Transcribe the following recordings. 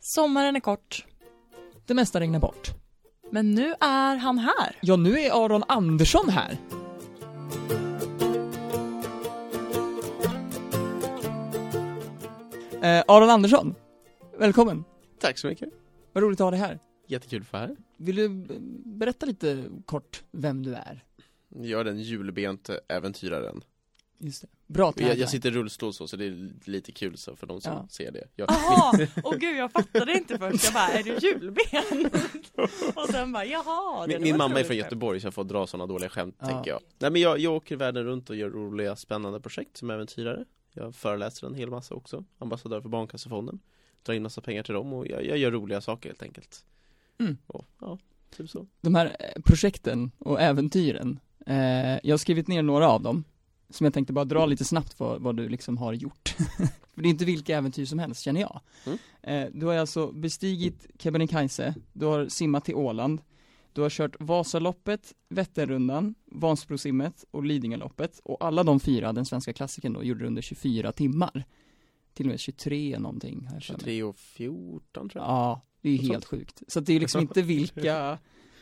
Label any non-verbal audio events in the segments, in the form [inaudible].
Sommaren är kort, Det mesta regnar bort. men nu är han här. Ja, nu är Aron Andersson här. Eh, Aron Andersson, välkommen. Tack så mycket. Vad roligt att ha dig här. Jättekul vara här. Vill du berätta lite kort vem du är? Jag är den julbente äventyraren. Just det. Bra Jag, jag sitter i rullstol så, så det är lite kul så för de som Ja. ser det. Jag, Jaha, och [laughs] gud jag fattade inte först. Jag bara, är du julben? [laughs] och sen bara, jaha. det min min mamma är från. Göteborg så jag får dra sådana dåliga skämt Ja. tänker jag. Nej men jag, jag åker världen runt och gör roliga spännande projekt som äventyrare. Jag föreläser en hel massa också. Ambassadör för Barncancerfonden. Drar in massa pengar till dem och jag, jag gör roliga saker helt enkelt. Mm. Och, ja, typ så. De här eh, projekten och äventyren, eh, jag har skrivit ner några av dem, som jag tänkte bara dra lite snabbt vad, vad du liksom har gjort. [laughs] För det är inte vilka äventyr som helst, känner jag. Mm. Eh, du har alltså bestigit Kebnekaise, du har simmat till Åland, du har kört Vasaloppet, Vätternrundan, Vansbrosimmet och Lidingöloppet och alla de fyra, den svenska klassikern då, gjorde du under 24 timmar. Till och med 23 någonting. mig. 23 och 14 tror jag. Ja, det är ju helt sjukt. Så det är liksom inte vilka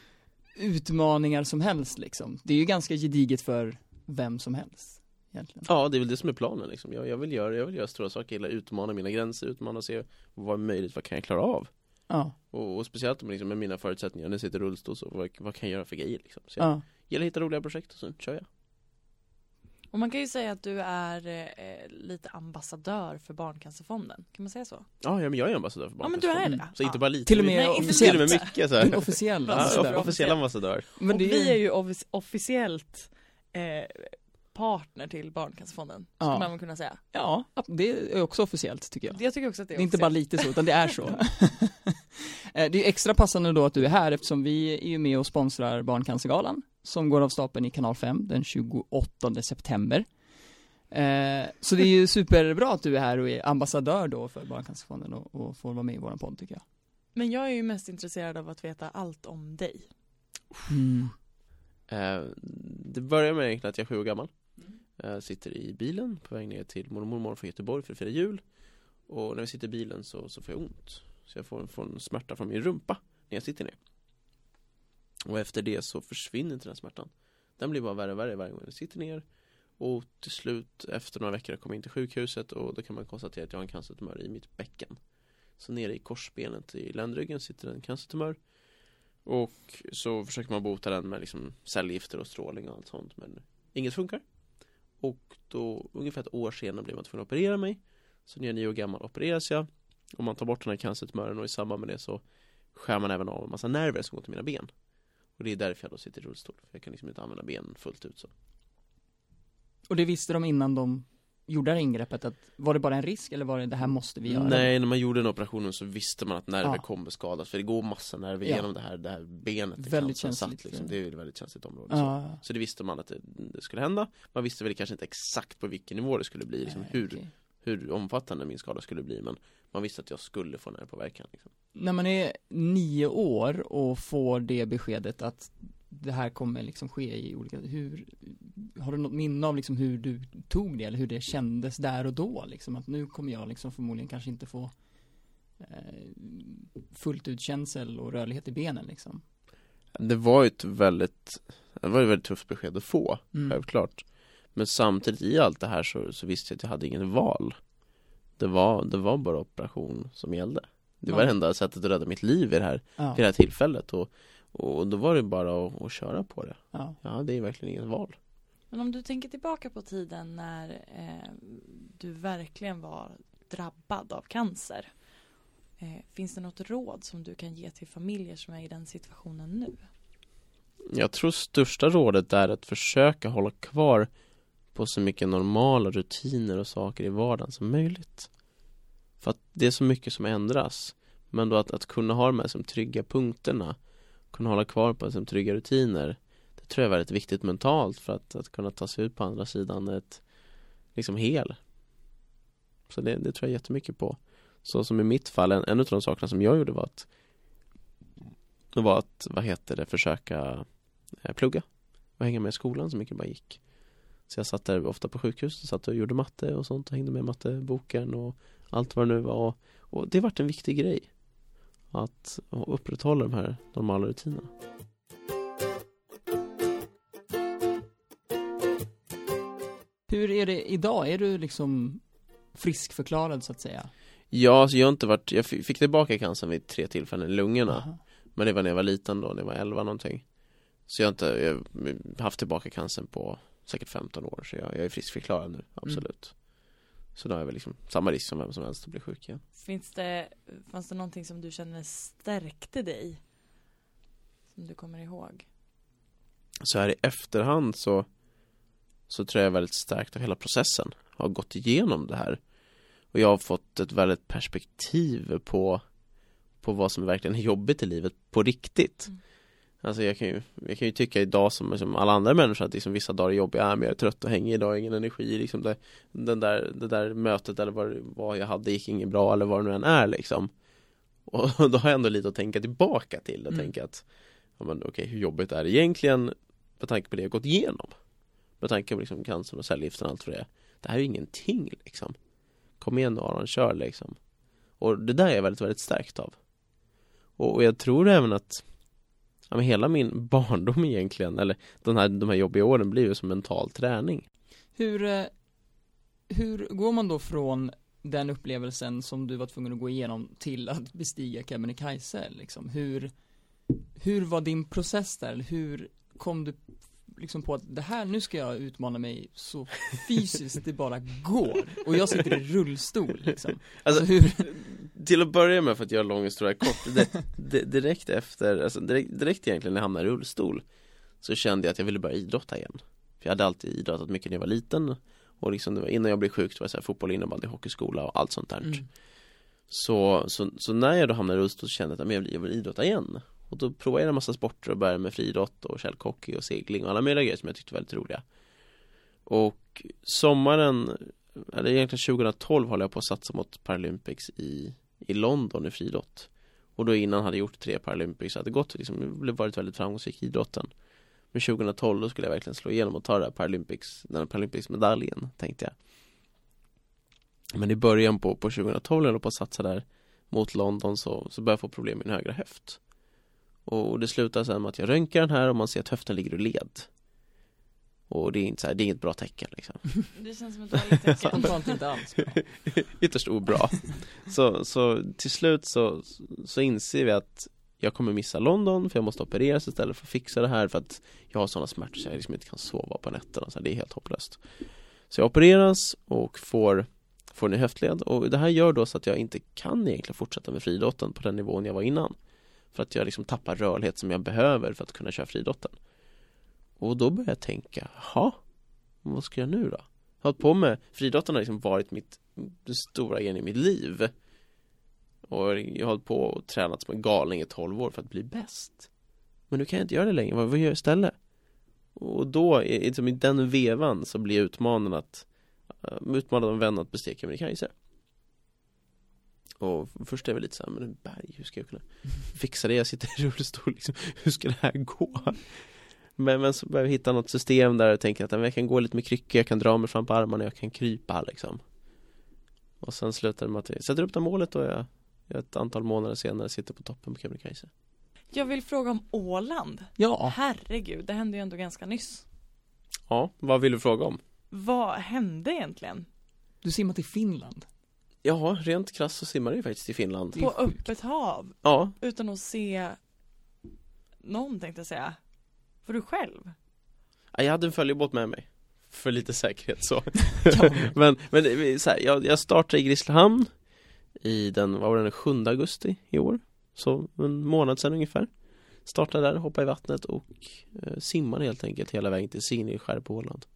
[laughs] utmaningar som helst liksom. Det är ju ganska gediget för vem som helst egentligen. Ja, det är väl det som är planen liksom. Jag, jag, vill, göra, jag vill göra stora saker, jag utmana mina gränser, utmana och se vad är möjligt, vad kan jag klara av? Ja, Och, och speciellt med, liksom, med mina förutsättningar, när jag sitter i rullstol så vad, vad kan jag göra för grejer liksom? Så jag ja. gillar att hitta roliga projekt och så kör jag Och man kan ju säga att du är eh, lite ambassadör för Barncancerfonden. Kan man säga så? Ja, ja men jag är ambassadör för Ja men du är Barncancerfonden. det. Så inte Ja. bara lite Till och med Nej, officiellt. Till och med mycket så här. [laughs] officiell Ja, ambassadör. off- officiell ambassadör Men och vi är ju, ju offic- officiellt eh, partner till Barncancerfonden. Skulle Ja. man väl kunna säga. ja, det är också officiellt tycker jag. Jag tycker också att det Det är är inte bara officiellt. lite så, utan det är så. [laughs] [laughs] Eh, det är extra passande då att du är här eftersom vi är ju med och sponsrar Barncancergalan som går av stapeln i kanal 5 den 28 september. Eh, så det är ju superbra att du är här och är ambassadör då för Barncancerfonden och, och får vara med i våran podd tycker jag. Men jag är ju mest intresserad av att veta allt om dig. Mm. eh, Det börjar med egentligen att jag är sju år gammal jag Sitter i bilen på väg ner till mormor och morfar från Göteborg för att fira jul. Och när vi sitter i bilen så, så får jag ont. Så jag får, får en smärta från min rumpa när jag sitter ner. Och efter det så försvinner inte den smärtan. Den blir bara värre och värre varje gång jag sitter ner. Och till slut efter några veckor kommer jag in till sjukhuset och då kan man konstatera att jag har en cancertumör i mitt bäcken. Så nere i korsbenet i ländryggen sitter en cancertumör. Och så försöker man bota den med liksom cellgifter och strålning och allt sånt men inget funkar. Och då ungefär ett år senare blir man tvungen att operera mig. Så när jag är nio år gammal opereras jag. Och man tar bort den här cancertumören och i samband med det så skär man även av en massa nerver som går till mina ben. Och det är därför jag då sitter i rullstol för jag kan liksom inte använda benen fullt ut så. Och det visste de innan de gjorde det här ingreppet att var det bara en risk eller var det det här måste vi göra? Nej, när man gjorde den operationen så visste man att nerver Ja. kommer skadas För det går massa nerver Ja. genom det här, det här benet Väldigt känsligt, satt, liksom. Det är ett väldigt känsligt område så. Ja. så det visste man att det, det skulle hända Man visste väl kanske inte exakt på vilken nivå det skulle bli liksom, Nej, hur, okej. hur omfattande min skada skulle bli Men man visste att jag skulle få nervpåverkan liksom. När man är nio år och får det beskedet att det här kommer liksom ske i olika, hur, har du något minne av liksom hur du tog det eller hur det kändes där och då liksom? Att nu kommer jag liksom förmodligen kanske inte få eh, fullt ut känsel och rörlighet i benen liksom. Det var ju ett väldigt Det var ett väldigt tufft besked att få, Mm. självklart Men samtidigt i allt det här så, så visste jag att jag hade ingen val Det var, det var bara operation som gällde Det var Ja. det enda sättet att rädda mitt liv i det här, Ja, vid det här tillfället och, och då var det bara att, att köra på det ja. Ja, det är verkligen inget val Men om du tänker tillbaka på tiden när eh, du verkligen var drabbad av cancer. Eh, finns det något råd som du kan ge till familjer som är i den situationen nu? Jag tror största rådet är att försöka hålla kvar på så mycket normala rutiner och saker i vardagen som möjligt. För att det är så mycket som ändras. Men då att, att kunna ha de här som trygga punkterna, kunna hålla kvar på liksom, trygga rutiner, det tror jag är väldigt viktigt mentalt för att, att kunna ta sig ut på andra sidan ett, liksom hel. Så det, det tror jag jättemycket på. Så som i mitt fall, en, en av de sakerna som jag gjorde var att det var att, vad heter det, försöka eh, plugga och hänga med i skolan så mycket det bara gick. Så jag satt där ofta på sjukhus och satt och gjorde matte och sånt och hängde med matteboken och allt vad det nu var och, och det vart en viktig grej att upprätthålla de här normala rutinerna. Hur är det idag? Är du liksom friskförklarad så att säga? Ja, alltså jag har inte varit, jag fi- fick tillbaka cancern vid tre tillfällen i lungorna Aha. Men det var när jag var liten då, när jag var 11 någonting Så jag har inte jag har haft tillbaka cancern på säkert 15 år Så jag, jag är friskförklarad nu, absolut Så då har jag väl liksom samma risk som vem som helst att bli sjuk igen Finns det, fanns det någonting som du känner stärkte dig? Som du kommer ihåg? Så här i efterhand så Så tror jag väldigt starkt av hela processen Har gått igenom det här Och jag har fått ett väldigt perspektiv på På vad som verkligen är jobbigt i livet på riktigt Mm. Alltså jag kan ju, jag kan ju tycka idag som, som alla andra människor att liksom vissa dagar är jobbiga, men jag är trött och hängig idag, ingen energi liksom det, den där, det där mötet eller vad, vad jag hade gick inget bra eller vad det nu än är liksom. Och [laughs] då har jag ändå lite att tänka tillbaka till och Mm. tänka att Ja men okej, hur jobbigt är det egentligen med tanke på det jag gått igenom? Med tanke på liksom cancern och cellgiften och allt för det Det här är ju ingenting liksom. Kom igen nu Aron, kör liksom. Och det där är jag väldigt, väldigt stärkt av. Och, och jag tror även att Ja men hela min [laughs] barndom egentligen, eller den här, de här jobbiga åren blir ju som mental träning Hur, eh, hur går man då från den upplevelsen som du var tvungen att gå igenom till att bestiga Kebnekaise liksom? Hur, hur var din process där? Hur kom du liksom på att det här, nu ska jag utmana mig så fysiskt det bara går och jag sitter i rullstol liksom [laughs] Alltså, alltså hur, Till att börja med för att göra lång historia kort [laughs] det, Direkt efter, alltså direkt, direkt egentligen när jag hamnade i rullstol Så kände jag att jag ville börja idrotta igen. För jag hade alltid idrottat mycket när jag var liten Och liksom det var, innan jag blev sjuk så var det så här, fotboll, innebandy, hockeyskola och allt sånt där. Mm. så, så, så när jag då hamnade i rullstol så kände jag att jag, vill, jag vill idrotta igen. Och då provade jag en massa sporter och började med friidrott och källhockey och segling och alla möjliga grejer som jag tyckte var väldigt roliga. Och sommaren, eller egentligen 2012 håller jag på att satsa mot Paralympics i, i London i friidrott. Och då innan hade jag gjort tre Paralympics, hade gått liksom, varit väldigt framgångsrik i idrotten. Men 2012 då skulle jag verkligen slå igenom och ta det här Paralympics, den här Paralympics-medaljen tänkte jag. Men i början på, på 2012 höll jag på att satsa där mot London så, så började jag få problem med min högra höft. Och det slutar sen med att jag röntgar den här och man ser att höften ligger i led. Och det är inte så här, det är inget bra tecken liksom. [laughs] Det känns som ett dåligt tecken. spontant inte alls bra. [laughs] Ytterst obra. [laughs] Så, så till slut så, så inser vi att jag kommer missa London för jag måste opereras istället för att fixa det här för att jag har sådana smärtor så jag liksom inte kan sova på nätterna så det är helt hopplöst. Så jag opereras och får får en höftled och det här gör då så att jag inte kan egentligen fortsätta med friidrotten på den nivån jag var innan För att jag liksom tappar rörlighet som jag behöver för att kunna köra friidrotten och då började jag tänka, jaha, vad ska jag nu då? Jag har hållit på med, friidrotten har liksom varit mitt den stora grejen i mitt liv Och jag har hållit på och tränat som en galning i 12 år för att bli bäst Men nu kan jag inte göra det längre, vad, vad gör jag istället? Och då, i, liksom i den vevan så blir jag utmanad att eh, Utmanad av en vän att bestiga Kebnekaise Och först är jag väl lite såhär, men berg, hur ska jag kunna fixa det? Jag sitter i rullstol liksom, hur ska det här gå? Men, men så börjar jag hitta något system där jag tänker att jag kan gå lite med kryckor, jag kan dra mig fram på armarna, jag kan krypa liksom Och sen slutar det med att jag sätter upp det målet och jag, jag ett antal månader senare sitter på toppen på Kebnekaise Jag vill fråga om Åland. Ja, Herregud, det hände ju ändå ganska nyss. Ja, vad vill du fråga om? Vad hände egentligen? du simmar till Finland Ja, rent krasst så simmar ju faktiskt i Finland På öppet hav? Ja, Utan att se någon tänkte jag säga. För du själv? Ja, jag hade en följebåt med mig. För lite säkerhet så. [laughs] Ja. [laughs] Men, men så här, jag, jag startade i Grisslehamn I den, vad var det, den 7 augusti i år. Så en månad sedan ungefär. Startade där, hoppade i vattnet och eh, simmade helt enkelt hela vägen till Signeskär på Åland.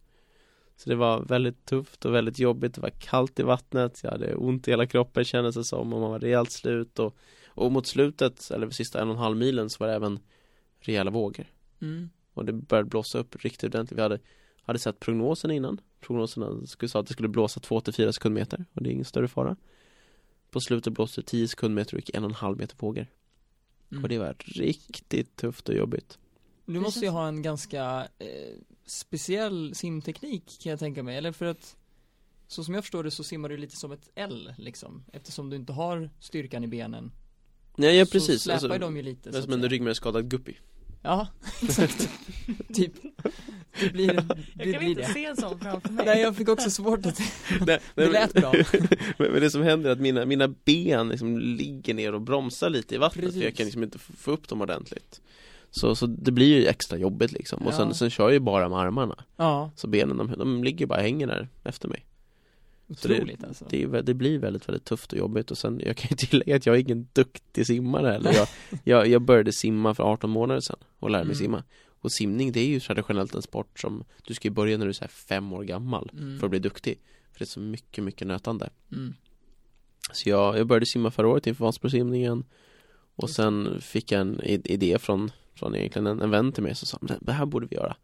Så det var väldigt tufft och väldigt jobbigt, det var kallt i vattnet. Jag hade ont i hela kroppen kändes det som. Och man var rejält slut. Och, och mot slutet, eller sista en och en halv milen så var det även rejäla vågor. Mm. Och det började blåsa upp riktigt ordentligt. Vi hade, hade sett prognosen innan. Prognoserna skulle sa att det skulle blåsa 2-4 sekundmeter och det är ingen större fara. På slutet blåste det 10 sekundmeter och gick en och en halv meter vågor. Mm. Och det var riktigt tufft och jobbigt. Du måste ju ha en ganska eh, speciell simteknik kan jag tänka mig, eller för att så som jag förstår det så simmar du lite som ett L liksom, eftersom du inte har styrkan i benen Nej, ja så precis, släpar alltså, de ju lite det så är att som en säga. ryggmärgsskadad guppy Ja, exakt [laughs] Typ Det blir, det, Jag kan blir inte det. se en sån framför mig. Nej jag fick också svårt att [laughs] Nej, Det lät bra. [laughs] Men, det som händer är att mina, mina ben liksom ligger ner och bromsar lite i vattnet Precis. för jag kan liksom inte få upp dem ordentligt. Så, så det blir ju extra jobbigt liksom. Och sen, Ja. sen kör jag ju bara med armarna. Ja, Så benen de, de ligger bara hänger där efter mig Så det- otroligt alltså. det, det blir väldigt, väldigt tufft och jobbigt och sen, jag kan ju [laughs] tillägga att jag är ingen duktig simmare heller. Jag, [laughs] jag, jag började simma för 18 månader sedan och lärde mig Mm. simma. Och simning det är ju traditionellt en sport som Du ska ju börja när du är så fem år gammal mm. för att bli duktig. För det är så mycket, mycket nötande. Mm. Så jag, jag började simma förra året inför Vansbrosimningen Och Just sen fick jag en idé från, från egentligen en, en vän till mig som sa "Men det här borde vi göra.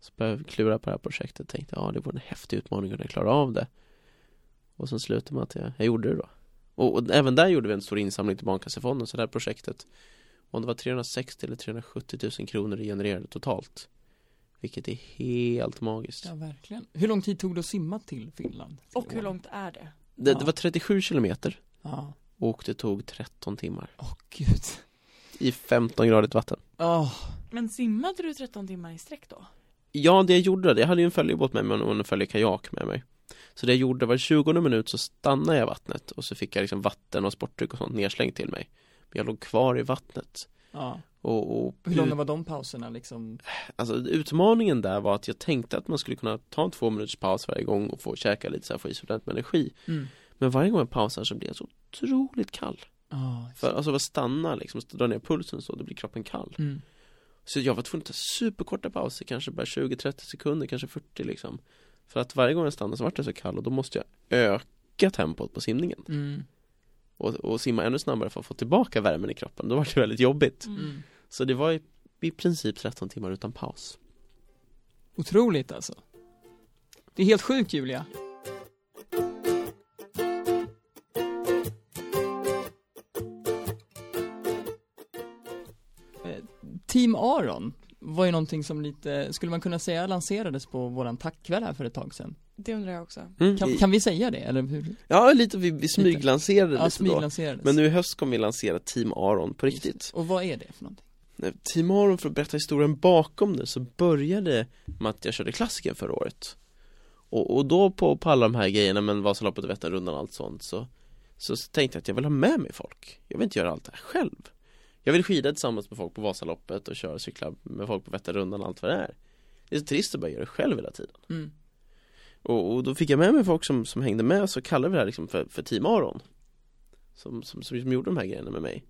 Så började jag klura på det här projektet tänkte ja det vore en häftig utmaning att kunna klara av det Och sen slutade med att jag, jag gjorde det då. Och, och även där gjorde vi en stor insamling till Barncancerfonden så det här projektet Om det var 360 eller 370 000 kronor det genererade totalt. Vilket är helt magiskt. Ja verkligen. Hur lång tid tog det att simma till Finland? Och hur långt är det? det, Ja. det var 37 kilometer. Ja, och det tog 13 timmar. Åh gud. I 15 gradigt vatten. Åh, Men simmade du 13 timmar i sträck då? Ja, det jag gjorde, jag hade ju en följebåt med mig och en följekajak med mig Så det jag gjorde var 20 minut så stannade jag vattnet och så fick jag liksom vatten och sportdryck och sånt nedslängt till mig. Men jag låg kvar i vattnet. Ja. Och, och Hur långa var de pauserna liksom? Alltså utmaningen där var att jag tänkte att man skulle kunna ta en två minuters paus varje gång och få käka lite så här, få i sig ordentligt med energi. Mm. Men varje gång jag pausar så blir jag så otroligt kall. Ja, För alltså att stanna liksom, dra ner pulsen så, då blir kroppen kall. Mm. Så jag var tvungen att ta superkorta pauser, kanske bara 20-30 sekunder, kanske 40 liksom För att varje gång jag stannade så vart jag så kall och då måste jag öka tempot på simningen. Mm. och, och simma ännu snabbare för att få tillbaka värmen i kroppen, då var det väldigt jobbigt. Mm. Så det var i, i princip 13 timmar utan paus. Otroligt alltså. Det är helt sjukt Julia. Eh, Team Aron var ju någonting som lite, skulle man kunna säga lanserades på våran tackkväll här för ett tag sedan Det undrar jag också. mm. Kan, kan vi säga det eller hur? Ja, lite, vi, vi smyglanserade Ja, lite då smyglanserades Men nu i höst kommer vi lansera Team Aron på Just riktigt det. Och vad är det för någonting? Team Aron, för att berätta historien bakom det, så började med att jag körde klassiken förra året Och, och då på, på alla de här grejerna, men Vasaloppet och Vätternrundan och allt sånt så, så tänkte jag att jag vill ha med mig folk Jag vill inte göra allt det här själv Jag vill skida tillsammans med folk på Vasaloppet och köra och cykla med folk på Vätternrundan och allt vad det är. Det är så trist att bara göra det själv hela tiden. Mm. och, och då fick jag med mig folk som, som hängde med och så kallade vi det här liksom för, för Team Aron. Som, som, som, som gjorde de här grejerna med mig.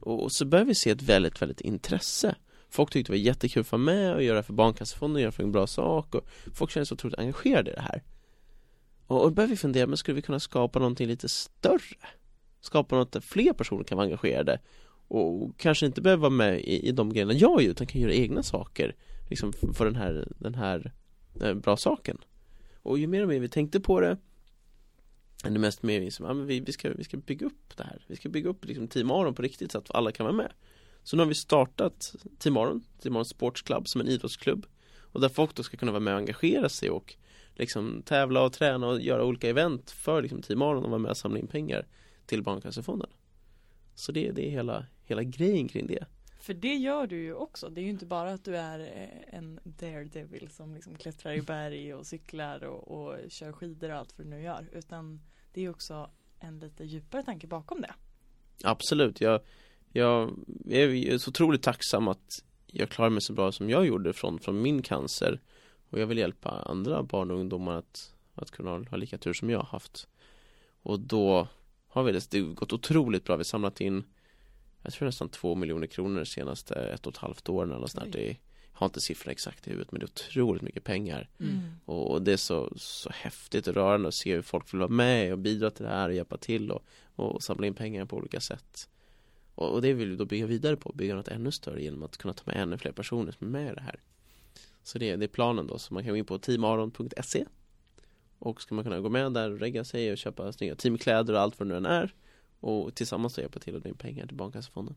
Och, och så började vi se ett väldigt, väldigt intresse. Folk tyckte det var jättekul att vara med och göra för Barncancerfonden och göra för en bra sak och folk kände sig otroligt engagerade i det här. Och, och då började vi fundera, men skulle vi kunna skapa någonting lite större? Skapa något där fler personer kan vara engagerade och kanske inte behöver vara med i, i de grejerna jag gör utan kan göra egna saker liksom för den här, den här eh, bra saken. Och ju mer och mer vi tänkte på det ännu mest mer vi ja, men vi, vi, ska, vi ska bygga upp det här. Vi ska bygga upp liksom Team Aron på riktigt så att alla kan vara med. Så nu har vi startat Team Aron, Team Aron Sports Club som en idrottsklubb. Och där folk då ska kunna vara med och engagera sig och liksom tävla och träna och göra olika event för liksom Team Aron och vara med och samla in pengar till Barncancerfonden. Så det, det är hela, hela grejen kring det För det gör du ju också. Det är ju inte bara att du är eh, en daredevil som liksom klättrar i berg och cyklar och, och kör skidor och allt vad du nu gör. Utan det är också en lite djupare tanke bakom det. Absolut, jag, jag är så otroligt tacksam att jag klarar mig så bra som jag gjorde från, från min cancer och jag vill hjälpa andra barn och ungdomar att, att kunna ha lika tur som jag har haft och då har vi det, det gått otroligt bra, vi har samlat in jag tror nästan två miljoner kronor de senaste ett och ett halvt åren eller. Oj. det är, har inte siffrorna exakt i huvudet men det är otroligt mycket pengar Mm. och, och det är så, så häftigt och rörande att se hur folk vill vara med och bidra till det här och hjälpa till och, och samla in pengar på olika sätt. Och, och det vill vi då bygga vidare på, bygga något ännu större genom att kunna ta med ännu fler personer som är med i det här. Så det, det är planen då, så man kan gå in på teamaron.se och ska man kunna gå med där och regga sig och köpa snygga teamkläder och allt vad det nu än är och tillsammans då hjälpa till att dra in pengar till Barncancerfonden.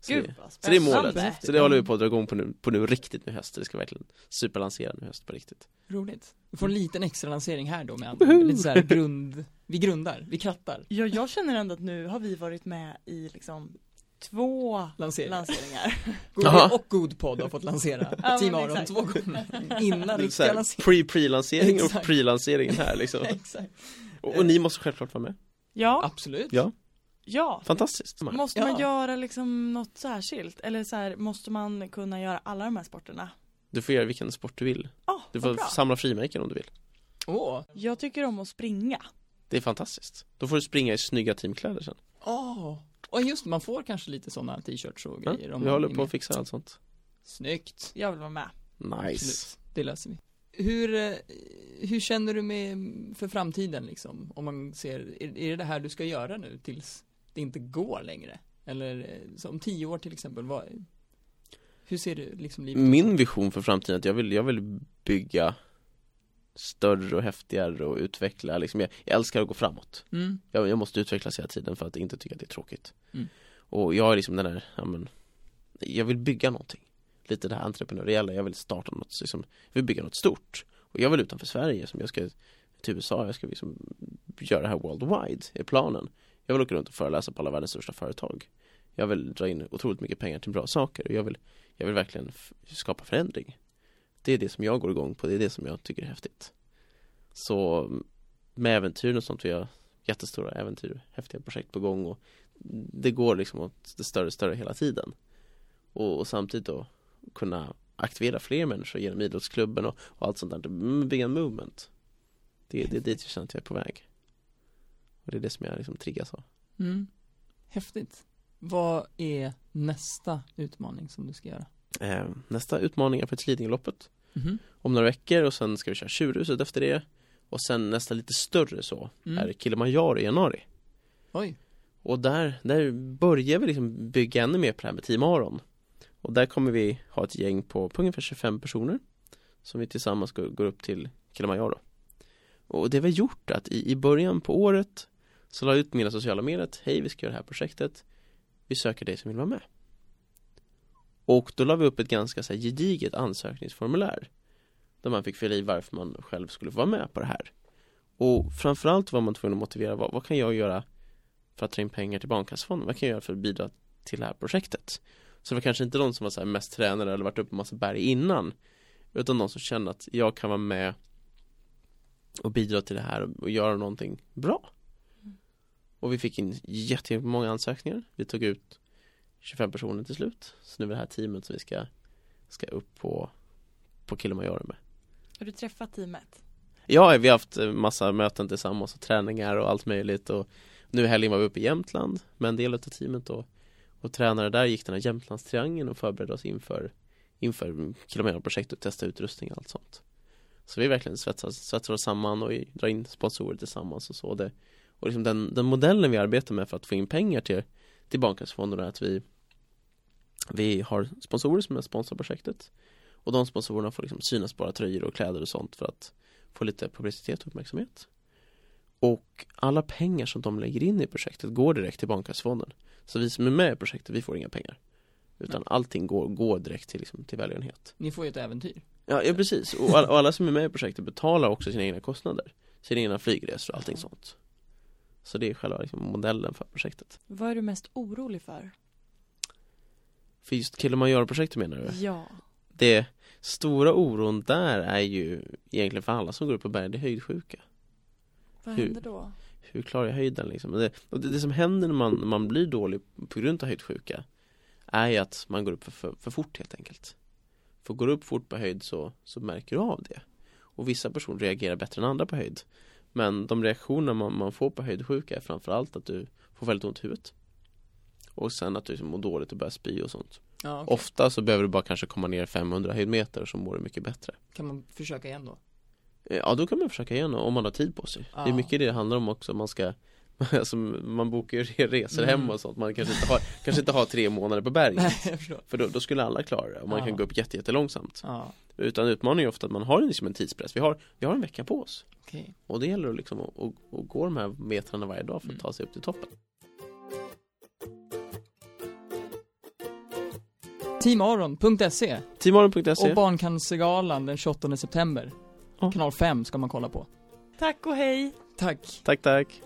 Så Gud det, så det är målet. Så det håller vi på att dra igång på nu, på nu riktigt nu i höst. Det ska verkligen superlansera nu i höst på riktigt. Roligt. Vi får en liten extra lansering här då med andra. Lite så här grund, vi grundar, vi krattar. Ja, jag känner ändå att nu har vi varit med i liksom två Lanseringar. lanseringar. [laughs] God och god podd har fått lansera Ja, Team Aron exakt. två gånger [laughs] innan riktiga här lanseringar. Pre-pre-lansering och pre-lanseringen här liksom. [laughs] Exakt. Och, och ni måste självklart vara med. Ja, Absolut. Ja, ja. fantastiskt. Måste Ja. man göra liksom något särskilt? Eller så här, måste man kunna göra alla de här sporterna? Du får göra vilken sport du vill. Ja, Du får bra. samla frimärken om du vill. Åh, Jag tycker om att springa. Det är fantastiskt. Då får du springa i snygga teamkläder sen. åh. Och just man får kanske lite sådana t-shirts och Ja, grejer om vi håller på att fixa allt sånt. Snyggt. Jag vill vara med. Nice. Absolut. Det löser vi. Hur, eh, hur känner du med för framtiden liksom? Om man ser, är, är det det här du ska göra nu tills det inte går längre? Eller eh, om tio år till exempel, vad, hur ser du liksom livet? Min vision för framtiden att jag vill, jag vill bygga större och häftigare och utveckla liksom, jag, jag älskar att gå framåt Mm. jag, jag måste utvecklas hela tiden för att inte tycka att det är tråkigt Mm. Och jag är liksom den där, ja men Jag vill bygga någonting Lite det här entreprenöriella, jag vill starta något liksom, Jag vill bygga något stort. Och jag vill utanför Sverige, som jag ska till USA, jag ska liksom göra det här worldwide, är planen. Jag vill åka runt och föreläsa på alla världens största företag. Jag vill dra in otroligt mycket pengar till bra saker och jag vill, jag vill verkligen skapa förändring. Det är det som jag går igång på, det är det som jag tycker är häftigt. Så med äventyr och sånt, vi har jättestora äventyr, häftiga projekt på gång och det går liksom åt det större större hela tiden. Och, och samtidigt då kunna aktivera fler människor genom idrottsklubben och, och allt sånt där, Mm, bygga en movement det, det är dit jag känner att jag är på väg och det är det som jag liksom triggas av Mm. Häftigt. Vad är nästa utmaning som du ska göra? eh, Nästa utmaning är för Lidingöloppet Mhm. om några veckor och sen ska vi köra Tjurhuset efter det och sen nästa lite större så Mm. är Kilimanjaro i januari Oj. Och där, där börjar vi liksom bygga ännu mer på det här med Team Aron och där kommer vi ha ett gäng på, på ungefär 25 personer Som vi tillsammans går, går upp till Kilimanjaro Och det vi har gjort är att i, i början på året Så la jag ut på mina sociala medier att hej vi ska göra det här projektet Vi söker dig som vill vara med Och då la vi upp ett ganska så här, gediget ansökningsformulär Där man fick fylla i varför man själv skulle få vara med på det här Och framförallt var man tvungen att motivera vad, vad kan jag göra för att dra in pengar till Barncancerfonden? Vad kan jag göra för att bidra till det här projektet? Så det var kanske inte de som var så mest tränare eller varit uppe på massa berg innan. Utan de som kände att jag kan vara med och bidra till det här och, och göra någonting bra. Och vi fick in jättemånga ansökningar. Vi tog ut 25 personer till slut. Så nu är det här teamet som vi ska, ska upp på, på Kilimanjaro med. Har du träffat teamet? Ja, vi har haft eh, massa möten tillsammans och träningar och allt möjligt. Och nu i helgen var vi uppe i Jämtland med en del av teamet och, och tränare där gick den här Jämtlandstriangeln och förberedde oss inför inför kilometerprojekt och testa utrustning och allt sånt. Så vi verkligen svetsar, svetsar oss samman och drar in sponsorer tillsammans och så. Det, och liksom den, den modellen vi arbetar med för att få in pengar till, till Barncancerfonden är att vi vi har sponsorer som är sponsrar projektet och de sponsorerna får liksom synas bara tröjor och kläder och sånt för att få lite publicitet och uppmärksamhet. Och alla pengar som de lägger in i projektet går direkt till Barncancerfonden. Så vi som är med i projektet, vi får inga pengar. Utan allting går, går direkt till, liksom, till välgörenhet. Ni får ju ett äventyr. Ja, ja precis. Och alla, och alla som är med i projektet betalar också sina egna kostnader. Sina egna flygresor och allting sånt. Så det är själva liksom, modellen för projektet. Vad är du mest orolig för? För just Kilimanjaro-projektet menar du? Ja. Det stora oron där är ju egentligen för alla som går upp på berg, det är höjdsjuka. Vad Hur- händer då? hur klarar jag höjden liksom? Det, och det, det som händer när man, när man blir dålig på grund av höjdsjuka är ju att man går upp för, för, för fort helt enkelt. För går du upp fort på höjd så, så märker du av det. Och vissa personer reagerar bättre än andra på höjd. Men de reaktioner man, man får på höjdsjuka är framförallt att du får väldigt ont i huvudet. Och sen att du liksom mår dåligt och börjar spy och sånt. Ja, okej. Ofta så behöver du bara kanske komma ner 500 höjdmeter så mår du mycket bättre. Kan man försöka igen då? Ja, då kan man försöka igen om man har tid på sig. Det är Ja. mycket det det handlar om också. Man ska [laughs] Alltså man bokar ju resor Mm. hem och sånt. Man kanske inte har, kanske inte har tre månader på berget. Nej. För då, då skulle alla klara det och man Ja. kan gå upp jätte, jättelångsamt. Ja, Utan utmaningen är ofta att man har liksom en tidspress. Vi har, vi har en vecka på oss. okej. Och det gäller liksom att, att, att gå de här metrarna varje dag för att Mm. ta sig upp till toppen. teamaron.se Teamorgon.se och Barncancergalan den 28 september. Kanal 5 ska man kolla på. Tack och hej! Tack! Tack, tack